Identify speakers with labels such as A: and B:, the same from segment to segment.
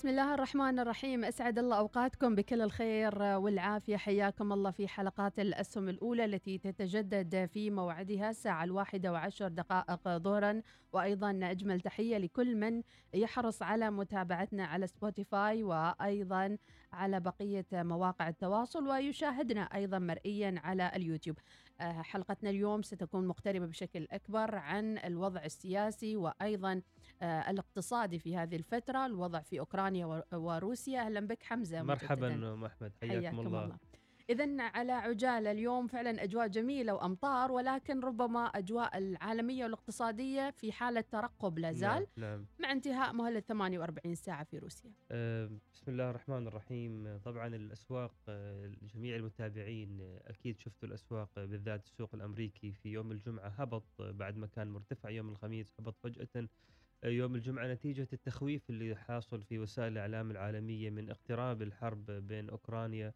A: بسم الله الرحمن الرحيم. أسعد الله أوقاتكم بكل الخير والعافية. حياكم الله في حلقات الأسهم الأولى التي تتجدد في موعدها الساعة الواحدة وعشر دقائق ظهرا. وأيضا أجمل تحية لكل من يحرص على متابعتنا على سبوتيفاي وأيضا على بقية مواقع التواصل ويشاهدنا أيضا مرئيا على اليوتيوب. آه، حلقتنا اليوم ستكون مقتربة بشكل أكبر عن الوضع السياسي وأيضا آه، الاقتصادي في هذه الفترة الوضع في أوكرانيا وروسيا. أهلا بك حمزة
B: مرحبا. أم أحمد. حياكم, الله,
A: الله, إذا على عجالة اليوم فعلا أجواء جميلة وأمطار ولكن ربما أجواء العالمية والاقتصادية في حالة ترقب لا زال
B: نعم, نعم.
A: مع انتهاء مهلة 48 ساعة في روسيا.
B: آه، بسم الله الرحمن الرحيم. آه، طبعا الأسواق آه، جميع المتابعين آه، أكيد شفتوا الأسواق آه، بالذات السوق الأمريكي في يوم الجمعة. هبط آه، بعد ما كان مرتفع يوم الخميس هبط فجأة آه، يوم الجمعة نتيجة التخويف اللي حاصل في وسائل الإعلام العالمية من اقتراب الحرب بين أوكرانيا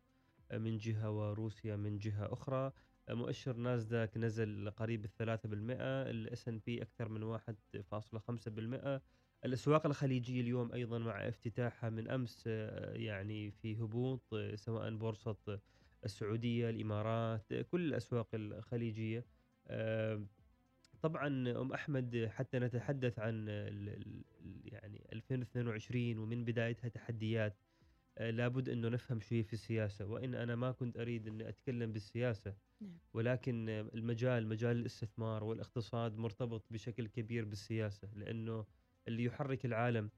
B: من جهة وروسيا من جهة أخرى. مؤشر ناسداك نزل قريب الثلاثة بالمئة الاس إن بي أكثر من واحد فاصلة خمسة بالمئة. الأسواق الخليجية اليوم أيضا مع افتتاحها من أمس يعني في هبوط سواء بورصة السعودية الإمارات كل الأسواق الخليجية. طبعا أم أحمد حتى نتحدث عن يعني 2022 ومن بدايتها تحديات آه، لابد أنه نفهم شوي في السياسة وإن أنا ما كنت أريد أن أتكلم بالسياسة
A: نعم.
B: ولكن المجال مجال الاستثمار والاقتصاد مرتبط بشكل كبير بالسياسة لأنه اللي يحرك العالم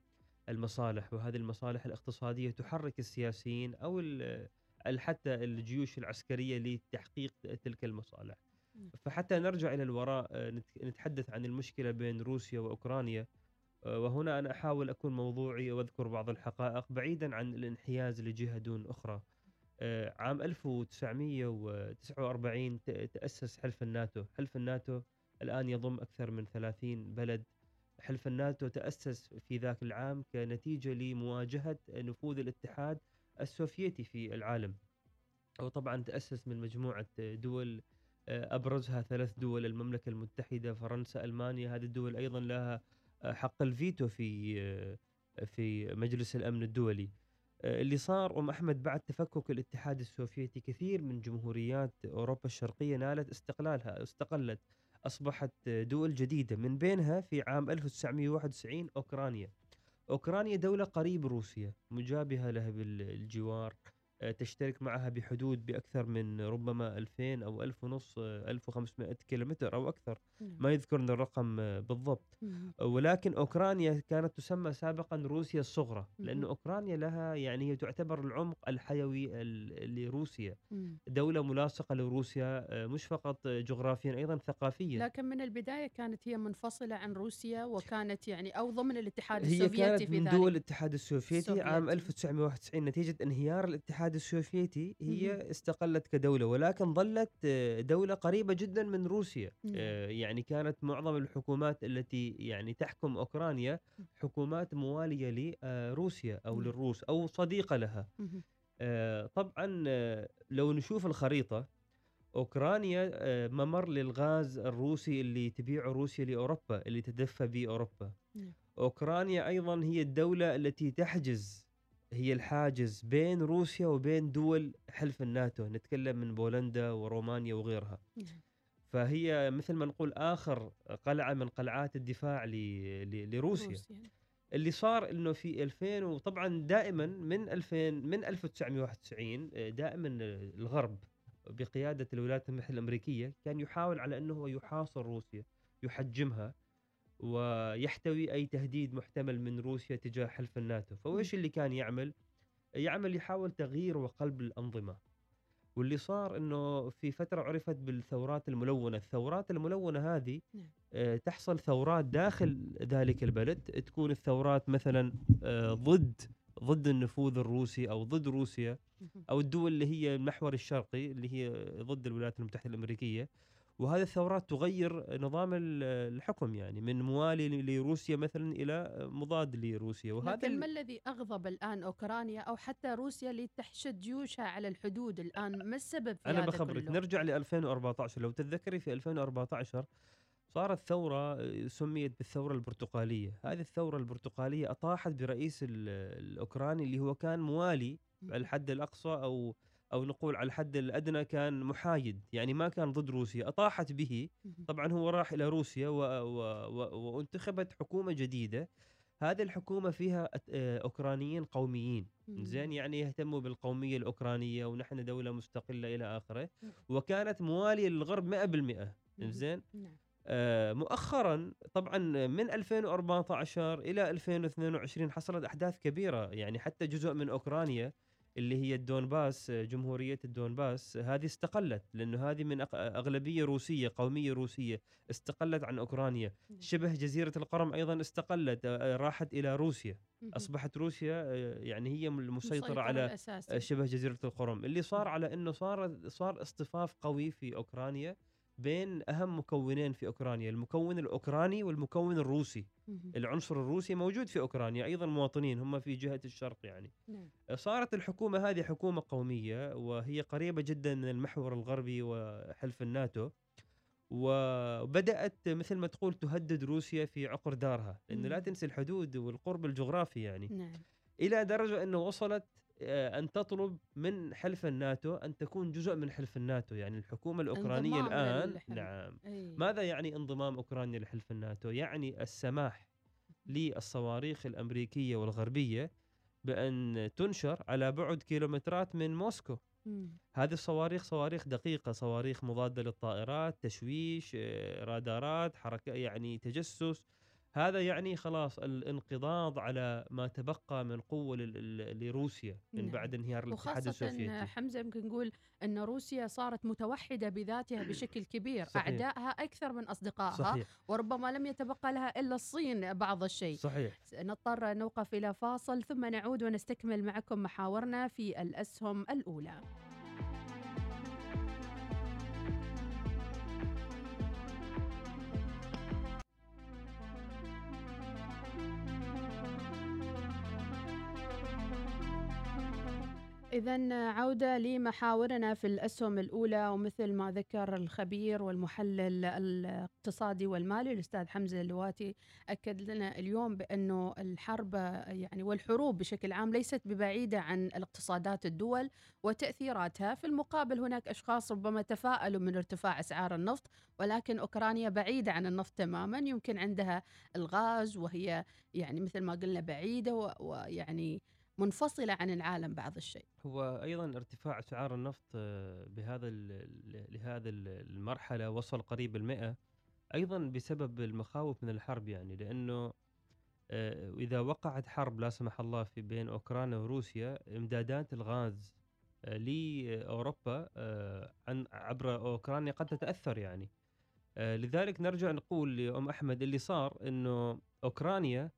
B: المصالح وهذه المصالح الاقتصادية تحرك السياسيين ال- حتى الجيوش العسكرية لتحقيق تلك المصالح. فحتى نرجع إلى الوراء آه، نت- نتحدث عن المشكلة بين روسيا وأوكرانيا. آه، وهنا أنا أحاول أكون موضوعي وأذكر بعض الحقائق بعيدا عن الانحياز لجهة دون أخرى. آه، عام 1949 ت- تأسس حلف الناتو. حلف الناتو الآن يضم أكثر من 30 بلد. حلف الناتو تأسس في ذاك العام كنتيجة لمواجهة نفوذ الاتحاد السوفيتي في العالم. وطبعا تأسس من مجموعة دول آه، أبرزها ثلاث دول المملكة المتحدة فرنسا ألمانيا. هذه الدول أيضا لها آه، حق الفيتو في آه، في مجلس الأمن الدولي. اللي صار أم أحمد بعد تفكك الاتحاد السوفيتي كثير من جمهوريات أوروبا الشرقية نالت استقلالها استقلت أصبحت دول جديدة من بينها في عام 1991 أوكرانيا. أوكرانيا دولة قريب روسيا مجابهة لها بالجوار تشترك معها بحدود بأكثر من ربما 2000 أو 1000 ونص آه، 1500 كيلومتر أو أكثر
A: نعم.
B: ما يذكرن الرقم آه، بالضبط. ولكن أوكرانيا كانت تسمى سابقا روسيا الصغرى لأن
A: مهم.
B: أوكرانيا لها يعني هي تعتبر العمق الحيوي ال- لروسيا
A: مم.
B: دولة ملاصقة لروسيا آه، مش فقط جغرافيا أيضا ثقافيا
A: لكن من البداية كانت هي منفصلة عن روسيا وكانت يعني أو ضمن الاتحاد
B: هي
A: السوفيتي
B: كانت
A: في
B: من دول الاتحاد السوفيتي عام
A: السوفيتي.
B: 1991 نتيجة انهيار الاتحاد السوفيتي هي. استقلت كدولة ولكن ظلت آه، دولة قريبة جدا من روسيا
A: نعم.
B: آه، يعني كانت معظم الحكومات التي يعني تحكم أوكرانيا حكومات موالية لروسيا أو
A: نعم.
B: للروس أو صديقة لها. آه، طبعا لو نشوف الخريطة أوكرانيا ممر للغاز الروسي اللي تبيعه روسيا لأوروبا اللي تدفى به أوروبا
A: نعم.
B: أوكرانيا أيضا هي الدولة التي تحجز هي الحاجز بين روسيا وبين دول حلف الناتو نتكلم من بولندا ورومانيا وغيرها
A: نعم.
B: فهي مثل ما نقول آخر قلعة من قلعات الدفاع لروسيا
A: روسيا.
B: اللي صار إنه في 2000 وطبعا دائما من 2000 من 1991 آه، دائما الغرب بقيادة الولايات المتحدة الأمريكية كان يحاول على إنه هو يحاصر روسيا يحجمها ويحتوي أي تهديد محتمل من روسيا تجاه حلف الناتو. فايش اللي كان يعمل؟ يعمل يحاول تغيير وقلب الأنظمة. واللي صار إنه في فترة عرفت بالثورات الملونة. الثورات الملونة هذه
A: نعم.
B: آه، تحصل ثورات داخل ذلك البلد. تكون الثورات مثلا آه، ضد ضد النفوذ الروسي أو ضد روسيا. أو الدول اللي هي المحور الشرقي اللي هي ضد الولايات المتحدة الأمريكية. وهذه الثورات تغير نظام ال- الحكم يعني من موالي لروسيا مثلا إلى مضاد لروسيا. وهذا
A: لكن ما الذي أغضب الآن أوكرانيا أو حتى روسيا لتحشد جيوشها على الحدود الآن؟ ما السبب في
B: أنا
A: هذا
B: بخبرك
A: كله؟
B: نرجع ل 2014 لو تتذكري في 2014 صارت ثورة آه، سميت بالثورة البرتقالية. هذه الثورة البرتقالية أطاحت برئيس ال- الأوكراني اللي هو كان موالي على الحد الأقصى أو أو نقول على الحد الأدنى كان محايد يعني ما كان ضد روسيا أطاحت به. طبعا هو راح إلى روسيا و و و وانتخبت حكومة جديدة هذه الحكومة فيها آه، أوكرانيين قوميين. زين يعني يهتموا بالقومية الأوكرانية ونحن دولة مستقلة إلى آخره
A: مم.
B: وكانت موالية للغرب 100%
A: مهم.
B: زين
A: نعم
B: آه مؤخرا طبعا من 2014 إلى 2022 حصلت أحداث كبيرة يعني حتى جزء من أوكرانيا اللي هي الدونباس جمهورية الدونباس هذه استقلت لأنه هذه من أغلبية روسية قومية روسية استقلت عن أوكرانيا. شبه جزيرة القرم أيضا استقلت آه، آه، راحت إلى روسيا. أصبحت روسيا آه، يعني هي المسيطرة
A: مسيطرة
B: على
A: الأساسي.
B: شبه جزيرة القرم اللي صار على إنه صار صار اصطفاف قوي في أوكرانيا بين أهم مكونين في أوكرانيا المكون الأوكراني والمكون الروسي. العنصر الروسي موجود في أوكرانيا أيضا مواطنين هم في جهة الشرق يعني.
A: نعم.
B: صارت الحكومة هذه حكومة قومية وهي قريبة جدا من المحور الغربي وحلف الناتو وبدأت مثل ما تقول تهدد روسيا في عقر دارها لأنه لا
A: مم.
B: تنسي الحدود والقرب الجغرافي يعني.
A: نعم.
B: إلى درجة أنه وصلت أن تطلب من حلف الناتو أن تكون جزء من حلف الناتو يعني
A: الحكومة
B: الأوكرانية
A: الآن.
B: نعم
A: أي.
B: ماذا يعني انضمام أوكرانيا لحلف الناتو يعني السماح للصواريخ الأمريكية والغربية بأن تنشر على بعد كيلومترات من موسكو. هذه الصواريخ صواريخ دقيقة صواريخ مضادة للطائرات تشويش آه، رادارات حركة يعني تجسس هذا يعني خلاص الانقضاض على ما تبقى من قوة لروسيا من
A: نعم.
B: بعد انهيار الاتحاد
A: وخاصة
B: السوفيتي.
A: حمزة يمكن نقول أن روسيا صارت متوحدة بذاتها بشكل كبير
B: صحيح.
A: أعدائها أكثر من أصدقائها
B: صحيح.
A: وربما لم يتبقى لها إلا الصين بعض الشيء.
B: صحيح.
A: نضطر نوقف إلى فاصل ثم نعود ونستكمل معكم محاورنا في الأسهم الأولى. إذا عودة لمحاورنا في الأسهم الأولى ومثل ما ذكر الخبير والمحلل الاقتصادي والمالي الأستاذ حمزة اللواتي أكد لنا اليوم بأنه الحرب يعني والحروب بشكل عام ليست ببعيدة عن الاقتصادات الدول وتأثيراتها. في المقابل هناك أشخاص ربما تفاءلوا من ارتفاع أسعار النفط ولكن أوكرانيا بعيدة عن النفط تماما. يمكن عندها الغاز وهي يعني مثل ما قلنا بعيدة ويعني منفصلة عن العالم بعض الشيء.
B: هو أيضا ارتفاع اسعار النفط آه، بهذا ال- ال- لهذا ال- المرحلة وصل قريب المئة أيضا بسبب المخاوف من الحرب يعني لأنه آه، إذا وقعت حرب لا سمح الله في بين اوكرانيا وروسيا إمدادات الغاز آه، لأوروبا آه، عن عبر أوكرانيا قد تتأثر يعني. لذلك نرجع نقول لأم أحمد اللي صار إنه أوكرانيا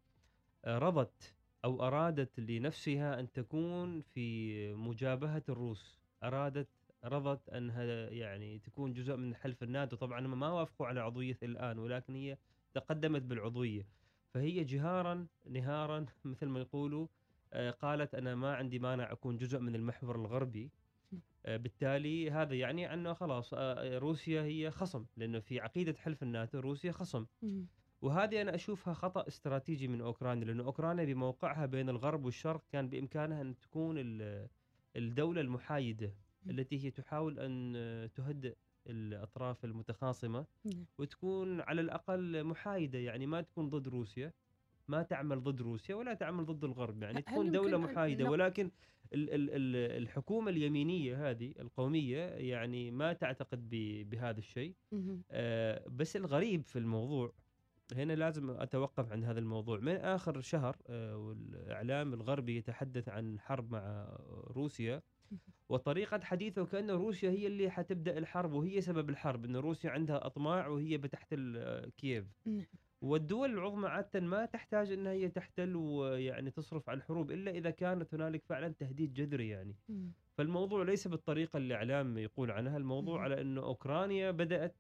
B: آه، رضت أو أرادت لنفسها أن تكون في مجابهة الروس. أرادت رضت أنها يعني تكون جزء من حلف الناتو. طبعا هم ما وافقوا على عضوية الآن ولكن هي تقدمت بالعضوية. فهي جهارا نهارا مثل ما يقولوا آه، قالت أنا ما عندي مانع أكون جزء من المحور الغربي. آه، بالتالي هذا يعني أنه خلاص آه، روسيا هي خصم لأنه في عقيدة حلف الناتو روسيا خصم. وهذه أنا أشوفها خطأ استراتيجي من أوكرانيا لأنه أوكرانيا بموقعها بين الغرب والشرق كان بإمكانها أن تكون ال- الدولة المحايدة التي هي تحاول أن تهدئ الأطراف
A: المتخاصمة.
B: وتكون على الأقل محايدة يعني ما تكون ضد روسيا ما تعمل ضد روسيا ولا تعمل ضد الغرب يعني تكون محايدة
A: نق-
B: ولكن ال ال ال الحكومة اليمينية هذه القومية يعني ما تعتقد بهذا الشيء. آه، بس الغريب في الموضوع هنا لازم أتوقف عند هذا الموضوع من آخر شهر آه، والإعلام الغربي يتحدث عن حرب مع روسيا وطريقة حديثه كانه روسيا هي اللي حتبدأ الحرب وهي سبب الحرب انه روسيا عندها أطماع وهي بتحتل آه، كييف
A: نعم.
B: والدول العظمى عادة ما تحتاج إنها هي تحتل ويعني تصرف على الحروب إلا إذا كانت هنالك فعلا تهديد جذري يعني
A: مم.
B: فالموضوع ليس بالطريقة اللي الاعلام يقول عنها الموضوع
A: مم.
B: على انه أوكرانيا بدأت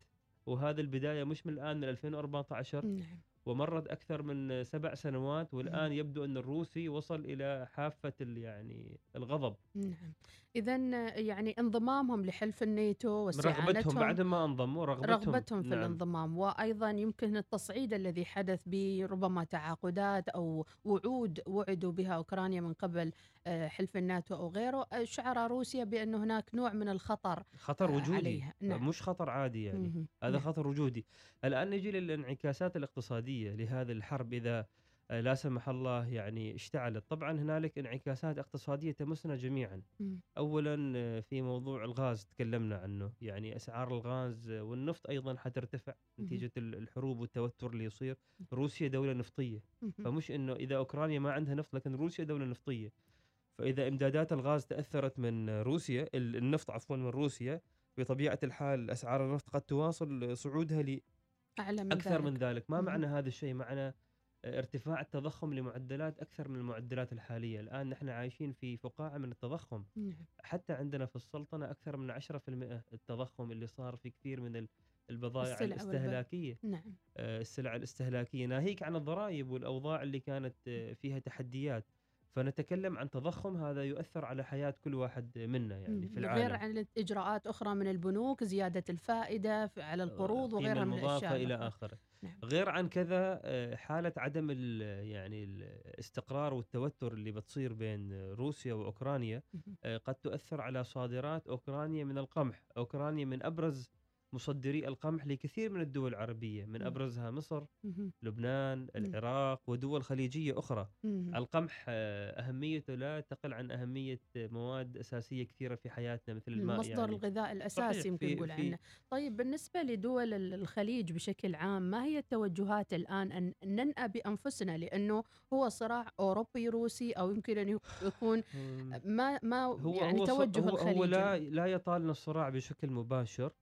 B: وهذه البداية مش من الآن من 2014
A: نعم.
B: ومرت أكثر من سبع سنوات والآن يبدو أن الروسي وصل إلى حافة يعني الغضب.
A: نعم. اذا يعني انضمامهم لحلف الناتو
B: من رغبتهم
A: واستعانتهم
B: بعد ما انضموا رغبتهم.
A: رغبتهم في
B: نعم.
A: الانضمام. وأيضا يمكن التصعيد الذي حدث بربما تعاقدات أو وعود وعدوا بها أوكرانيا من قبل حلف الناتو أو غيره. آه، شعر روسيا بأن هناك نوع من الخطر
B: خطر
A: آه،
B: وجودي.
A: عليها. نعم.
B: مش خطر عادي يعني.
A: مهم.
B: هذا
A: نعم.
B: خطر وجودي. الآن نجي للانعكاسات الاقتصادية لهذه الحرب. إذا آه، لا سمح الله يعني اشتعلت. طبعا هنالك انعكاسات اقتصادية تمسنا جميعا.
A: مم.
B: اولا آه، في موضوع الغاز تكلمنا عنه. يعني أسعار الغاز آه، والنفط أيضا حترتفع ال- الحروب والتوتر اللي يصير. روسيا دولة نفطية.
A: مهم.
B: فمش إنه إذا أوكرانيا ما عندها نفط لكن روسيا دولة نفطية. فإذا إمدادات الغاز تأثرت من روسيا ال- النفط عفوا من روسيا بطبيعة الحال أسعار النفط قد تواصل صعودها
A: أعلى من
B: لاكثر
A: ذلك.
B: من ذلك. ما
A: مهم.
B: معنى هذا الشيء؟ معنى ارتفاع التضخم لمعدلات أكثر من المعدلات الحالية. الآن نحن عايشين في فقاعة من التضخم.
A: نعم.
B: حتى عندنا في السلطنة أكثر من 10% التضخم اللي صار في كثير من ال- البضائع الاستهلاكية.
A: نعم.
B: آه، السلع الاستهلاكية. ناهيك عن الضرائب والأوضاع اللي كانت آه، فيها تحديات. فنتكلم عن تضخم هذا يؤثر على حياة كل واحد منا يعني. في
A: غير
B: العالم
A: عن اجراءات أخرى من البنوك زيادة الفائدة في- على القروض
B: القيمة
A: وغيرها من
B: إلى
A: الأخرى.
B: آخره
A: نعم.
B: غير عن كذا آه، حالة عدم ال- يعني الاستقرار والتوتر اللي بتصير بين روسيا وأوكرانيا
A: مهم.
B: آه، قد تؤثر على صادرات أوكرانيا من القمح أوكرانيا من أبرز مصدري القمح لكثير من الدول العربية من
A: مم.
B: أبرزها مصر. لبنان العراق ودول خليجية أخرى
A: مهم.
B: القمح آه، أهميته لا تقل عن أهمية مواد أساسية كثيرة في حياتنا مثل الماء
A: مصدر
B: يعني
A: الغذاء الأساسي
B: صحيح،
A: يمكن نقول عنه طيب بالنسبة لدول ال- الخليج بشكل عام ما هي التوجهات الآن أن ننأى بأنفسنا لأنه هو صراع أوروبي روسي أو يمكن يك- يكون. ما ما
B: هو
A: يعني
B: هو
A: توجه
B: هو,
A: الخليج
B: هو لا لا يطالنا الصراع بشكل مباشر.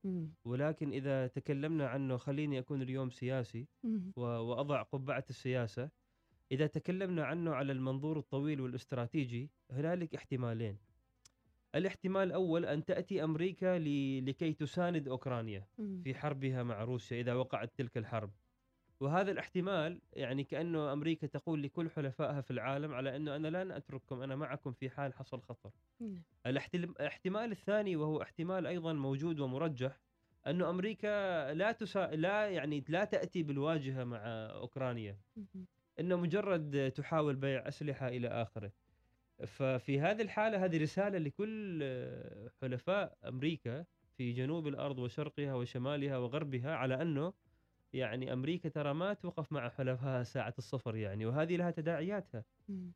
B: ولكن إذا تكلمنا عنه خليني أكون اليوم سياسي
A: مم.
B: و- وأضع قبعة السياسة إذا تكلمنا عنه على المنظور الطويل والإستراتيجي هنالك احتمالين الاحتمال الأول أن تأتي أمريكا ل- لكي تساند أوكرانيا
A: مم.
B: في حربها مع روسيا إذا وقعت تلك الحرب وهذا الاحتمال يعني كأنه أمريكا تقول لكل حلفائها في العالم على أنه أنا لن أترككم أنا معكم في حال حصل خطر
A: نعم.
B: الاحتمال الثاني وهو احتمال أيضا موجود ومرجح أنه أمريكا لا تسا... لا يعني لا تأتي بالواجهة مع
A: أوكرانيا.
B: إنه مجرد تحاول بيع أسلحة إلى آخره ففي هذه الحالة هذه رسالة لكل حلفاء أمريكا في جنوب الأرض وشرقها وشمالها وغربها على أنه يعني أمريكا ترى ما توقف مع حلفائها ساعة الصفر يعني وهذه لها تداعياتها.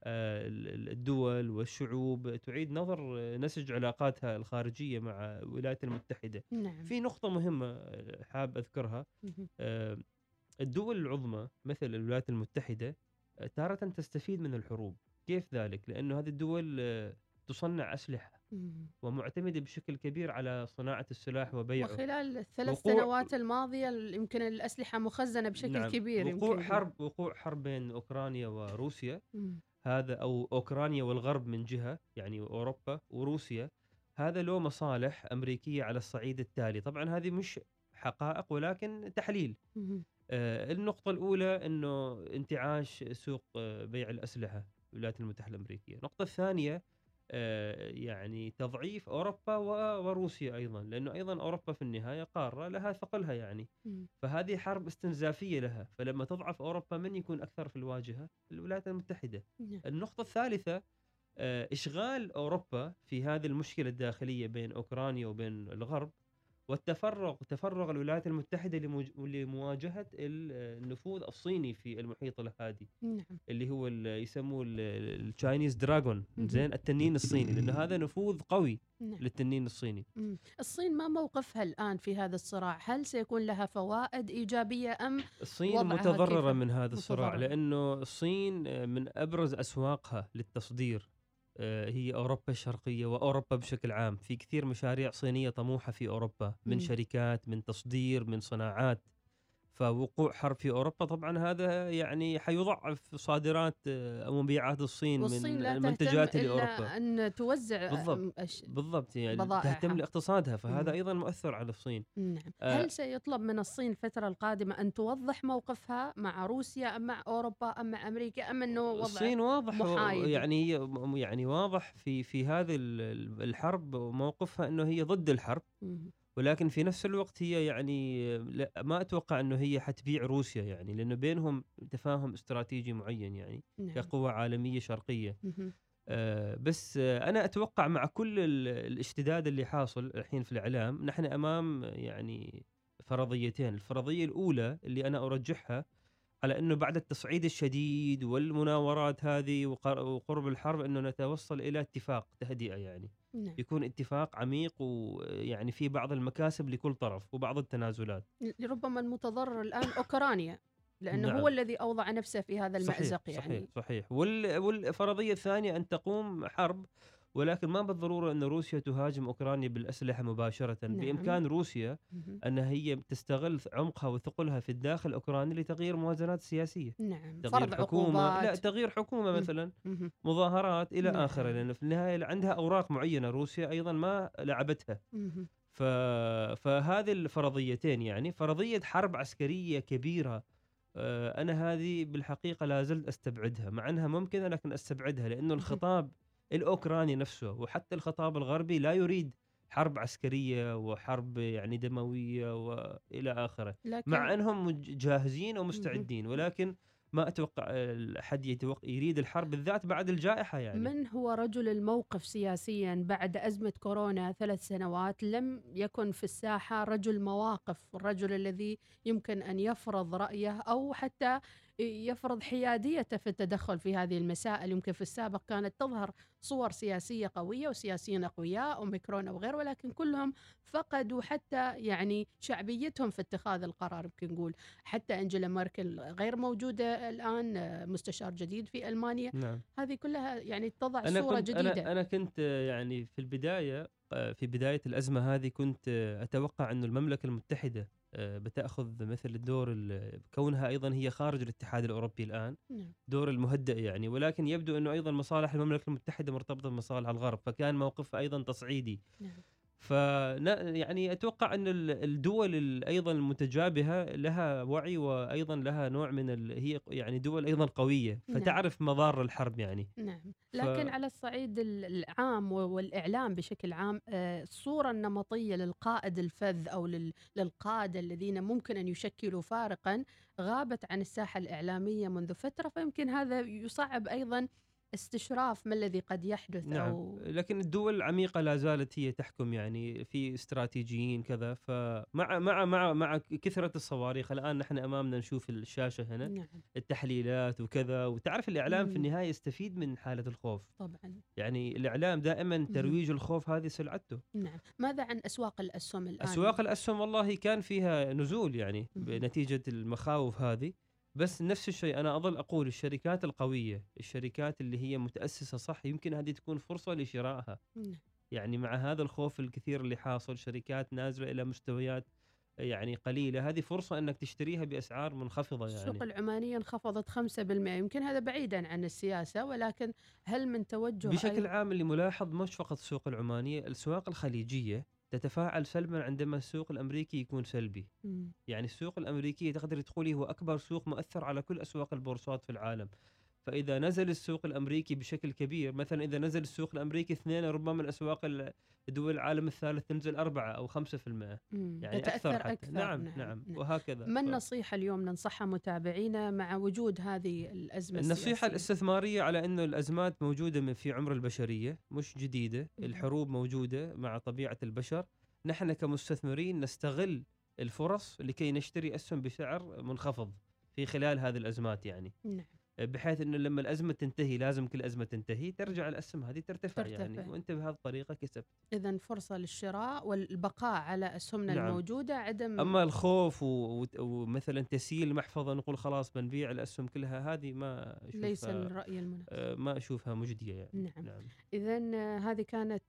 B: آه، ال- ال- الدول والشعوب تعيد نظر آه، نسج علاقاتها الخارجية مع الولايات المتحدة.
A: نعم
B: في نقطة مهمة آه، حاب
A: أذكرها.
B: آه، الدول العظمى مثل الولايات المتحدة تارة تستفيد من الحروب، كيف ذلك؟ لأنه هذه الدول تصنع أسلحة
A: مم.
B: ومعتمده بشكل كبير على صناعة السلاح وبيعه.
A: وخلال الثلاث سنوات الماضية يمكن الأسلحة مخزنة بشكل
B: نعم.
A: كبير
B: وقوع
A: يمكن
B: حرب وقوع حرب بين أوكرانيا وروسيا
A: مم.
B: هذا أو أوكرانيا والغرب من جهة يعني أوروبا وروسيا هذا له مصالح أمريكية على الصعيد التالي، طبعا هذه مش حقائق ولكن تحليل.
A: مم.
B: آه النقطة الأولى إنه انتعاش سوق آه بيع الأسلحة في الولايات المتحدة الأمريكية، النقطه الثانية آه يعني تضعيف أوروبا وروسيا أيضا، لأنه أيضا أوروبا في النهاية قارة لها ثقلها يعني. فهذه حرب استنزافية لها، فلما تضعف أوروبا من يكون أكثر في الواجهة؟ الولايات المتحدة.
A: نعم.
B: النقطة الثالثة آه، إشغال أوروبا في هذه المشكلة الداخلية بين أوكرانيا وبين الغرب والتفرغ تفرغ الولايات المتحدة لمج- لمواجهة ال- النفوذ الصيني في المحيط الهادي
A: نعم
B: اللي هو ال- يسموه ال Chinese
A: Dragon.
B: زين التنين الصيني لأنه هذا نفوذ قوي
A: نعم
B: للتنين الصيني
A: مم. الصين ما موقفها الآن في هذا الصراع هل سيكون لها فوائد إيجابية أم
B: الصين متضررة؟ من هذا الصراع
A: متضررة.
B: لأنه الصين من أبرز أسواقها للتصدير هي أوروبا الشرقية وأوروبا بشكل عام في كثير مشاريع صينية طموحة في أوروبا من
A: مم.
B: شركات من تصدير من صناعات فوقوع حرب في أوروبا طبعا هذا يعني حيضعف صادرات آه، أو مبيعات الصين
A: والصين
B: من
A: لا إلا أن توزع
B: بالضبط.
A: أش...
B: بالضبط يعني
A: بضائعها.
B: تهتم لاقتصادها فهذا
A: مم.
B: أيضا مؤثر على الصين
A: نعم
B: آه.
A: هل سيطلب من الصين الفترة القادمة أن توضح موقفها مع روسيا أم مع أوروبا أم مع أمريكا أم أنه وضع
B: الصين واضح
A: محايد.
B: يعني يعني واضح في في هذه ال- ال- الحرب موقفها أنه هي ضد الحرب
A: مم.
B: ولكن في نفس الوقت هي يعني لا ما أتوقع إنه هي حتبيع روسيا يعني لأنه بينهم تفاهم استراتيجي معين يعني
A: نعم.
B: كقوة عالمية شرقية.
A: مهم.
B: آه، بس آه، أنا أتوقع مع كل ال- الاشتداد اللي حاصل الحين في الإعلام نحن أمام يعني فرضيتين. الفرضية الأولى اللي أنا أرجحها على إنه بعد التصعيد الشديد والمناورات هذه وقر- وقرب الحرب إنه نتوصل إلى اتفاق تهدئة يعني.
A: نعم.
B: يكون اتفاق عميق ويعني في بعض المكاسب لكل طرف وبعض التنازلات.
A: ربما المتضرر الآن أوكرانيا لأنه
B: نعم.
A: هو الذي أوضع نفسه في هذا
B: صحيح
A: المأزق يعني.
B: صحيح صحيح. وال والفرضية الثانية أن تقوم حرب ولكن ما بالضرورة أن روسيا تهاجم أوكرانيا بالأسلحة مباشرة
A: نعم.
B: بإمكان روسيا
A: مهم.
B: أن هي تستغل عمقها وثقلها في الداخل الاوكراني لتغيير موازنات سياسية
A: نعم
B: تغيير
A: فرض
B: حكومة لا
A: عقوبات
B: تغيير
A: حكومة.
B: مثلا. مظاهرات إلى
A: نعم.
B: اخره لأنه في النهاية عندها أوراق معينة روسيا أيضا ما لعبتها. ف... فهذه الفرضيتين يعني فرضية حرب عسكرية كبيرة آه، أنا هذه بالحقيقة لا زلت أستبعدها مع أنها ممكنة لكن أستبعدها لأنه الخطاب الأوكراني نفسه وحتى الخطاب الغربي لا يريد حرب عسكرية وحرب يعني دموية وإلى آخره
A: لكن
B: مع انهم جاهزين ومستعدين ولكن ما أتوقع أحد يتوقع يريد الحرب بالذات بعد الجائحة يعني.
A: من هو رجل الموقف سياسيا بعد أزمة كورونا ثلاث سنوات؟ لم يكن في الساحة رجل مواقف الرجل الذي يمكن أن يفرض رأيه أو حتى يفرض حياديته في التدخل في هذه المسائل. يمكن في السابق كانت تظهر صور سياسية قوية وسياسيين أقوياء أوميكرون أو غيره ولكن كلهم فقدوا حتى يعني شعبيتهم في اتخاذ القرار يمكن نقول. حتى أنجيلا ميركل غير موجودة الآن مستشار جديد في ألمانيا.
B: نعم.
A: هذه كلها يعني تضع
B: أنا
A: صورة
B: كنت
A: جديدة.
B: أنا أنا كنت يعني في البداية آه، في بداية الأزمة هذه كنت آه، أتوقع انه المملكة المتحدة آه، بتأخذ مثل الدور ال- كونها أيضا هي خارج الاتحاد الأوروبي الآن
A: نعم.
B: دور المهدئ يعني ولكن يبدو إنه أيضا مصالح المملكة المتحدة مرتبطة بمصالح الغرب فكان موقفها أيضا تصعيدي
A: نعم.
B: ف يعني أتوقع أن ال- الدول ال- أيضا المتجابهة لها وعي وأيضا لها نوع من ال... هي يعني دول أيضا قوية
A: نعم.
B: فتعرف مضار الحرب يعني
A: نعم لكن على الصعيد ال- العام و- والإعلام بشكل عام آه، الصورة النمطية للقائد الفذ أو لل- للقادة الذين ممكن أن يشكلوا فارقا غابت عن الساحة الإعلامية منذ فترة فيمكن هذا يصعب أيضا استشراف ما الذي قد يحدث
B: نعم
A: أو
B: لكن الدول العميقة لا زالت هي تحكم يعني في استراتيجيين كذا. فمع مع مع مع كثرة الصواريخ الآن نحن أمامنا نشوف الشاشة هنا
A: نعم.
B: التحليلات وكذا. وتعرف الإعلام في
A: مم.
B: النهاية يستفيد من حالة الخوف.
A: طبعا.
B: يعني الإعلام دائما ترويج الخوف هذه سلعته.
A: نعم. ماذا عن أسواق الأسهم الآن؟
B: أسواق الأسهم والله كان فيها نزول يعني
A: مم.
B: بنتيجة المخاوف هذه. بس نفس الشيء أنا أظل أقول الشركات القوية الشركات اللي هي متأسسة صح يمكن هذه تكون فرصة لشرائها
A: نعم.
B: يعني مع هذا الخوف الكثير اللي حاصل شركات نازلة إلى مستويات يعني قليلة هذه فرصة إنك تشتريها بأسعار منخفضة
A: السوق
B: يعني
A: العمانية انخفضت 5% يمكن هذا بعيدا عن السياسة ولكن هل من توجه
B: بشكل عام اللي ملاحظ مش فقط السوق العمانية الاسواق الخليجية تتفاعل سلبا عندما السوق الأمريكي يكون سلبي
A: مم.
B: يعني السوق الأمريكي تقدر تقولي هو أكبر سوق مؤثر على كل أسواق البورصات في العالم فإذا نزل السوق الأمريكي بشكل كبير مثلا إذا نزل السوق الأمريكي اثنين ربما الاسواق ال- دول العالم الثالث تنزل أربعة أو خمسة في المئة. يعني أكثر حتى.
A: أكثر.
B: نعم نعم, نعم. وهكذا.
A: ما النصيحة اليوم ننصحها متابعينا مع وجود هذه الأزمة
B: النصيحة
A: السياسية؟
B: الاستثمارية على أنه الأزمات موجودة من في عمر البشرية مش جديدة. الحروب موجودة مع طبيعة البشر. نحن كمستثمرين نستغل الفرص لكي نشتري أسهم بسعر منخفض في خلال هذه الأزمات يعني.
A: نعم.
B: بحيث إنه لما الأزمة تنتهي لازم كل أزمة تنتهي ترجع الاسهم هذه ترتفع,
A: ترتفع.
B: يعني وانت بهذه الطريقة كسبت
A: اذا فرصة للشراء والبقاء على اسهمنا
B: نعم.
A: الموجودة عدم
B: أما الخوف و- ومثلا تسييل المحفظه نقول خلاص بنبيع الأسهم كلها هذه ما أشوفها
A: ليس الرأي المناسب
B: آه، ما أشوفها مجدية يعني
A: نعم.
B: نعم.
A: اذا هذه كانت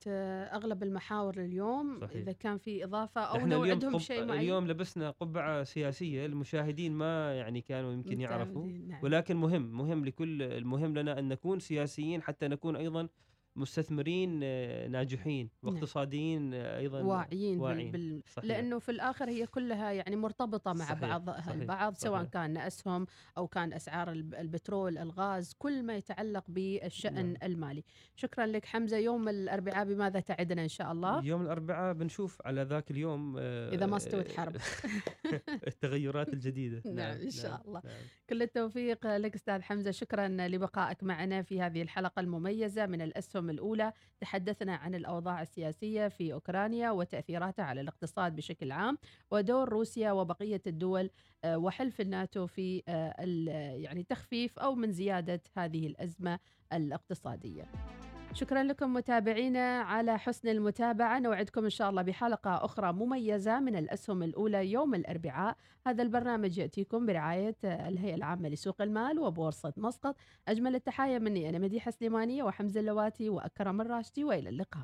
A: أغلب المحاور لليوم
B: صحيح.
A: إذا كان في إضافة
B: أو
A: لو
B: اليوم
A: عندهم
B: قب...
A: شيء معين
B: اليوم لبسنا قبعة سياسية المشاهدين ما يعني كانوا يمكن يعرفوا
A: نعم.
B: ولكن مهم مهم لكل المهم لنا أن نكون سياسيين حتى نكون أيضا مستثمرين آه، ناجحين
A: نعم.
B: واقتصاديين آه، أيضا
A: واعيين.
B: واعيين.
A: بال...
B: صحيح.
A: لأنه في الآخر هي كلها يعني مرتبطة مع
B: صحيح،
A: بعضها
B: صحيح،
A: البعض سواء
B: صحيح.
A: كان أسهم أو كان أسعار الب- البترول الغاز كل ما يتعلق بالشأن
B: نعم.
A: المالي شكرا لك حمزة يوم الأربعاء بماذا تعدنا إن شاء الله
B: يوم الأربعاء بنشوف على ذاك اليوم آه،
A: إذا ما استوت حرب.
B: التغيرات الجديدة
A: نعم، إن شاء الله.
B: نعم.
A: كل التوفيق لك أستاذ حمزة شكرا لبقائك معنا في هذه الحلقة المميزة من الأسهم الأولى تحدثنا عن الأوضاع السياسية في أوكرانيا وتاثيراتها على الاقتصاد بشكل عام ودور روسيا وبقية الدول آه، وحلف الناتو في آه، يعني تخفيف أو من زيادة هذه الأزمة الاقتصادية. شكرا لكم متابعينا على حسن المتابعة. نوعدكم إن شاء الله بحلقة أخرى مميزة من الأسهم الأولى يوم الأربعاء. هذا البرنامج يأتيكم برعاية الهيئة العامة لسوق المال وبورصة مسقط. أجمل التحايا مني أنا مديحة سليمانية وحمزة اللواتي وأكرم الراشدي وإلى اللقاء.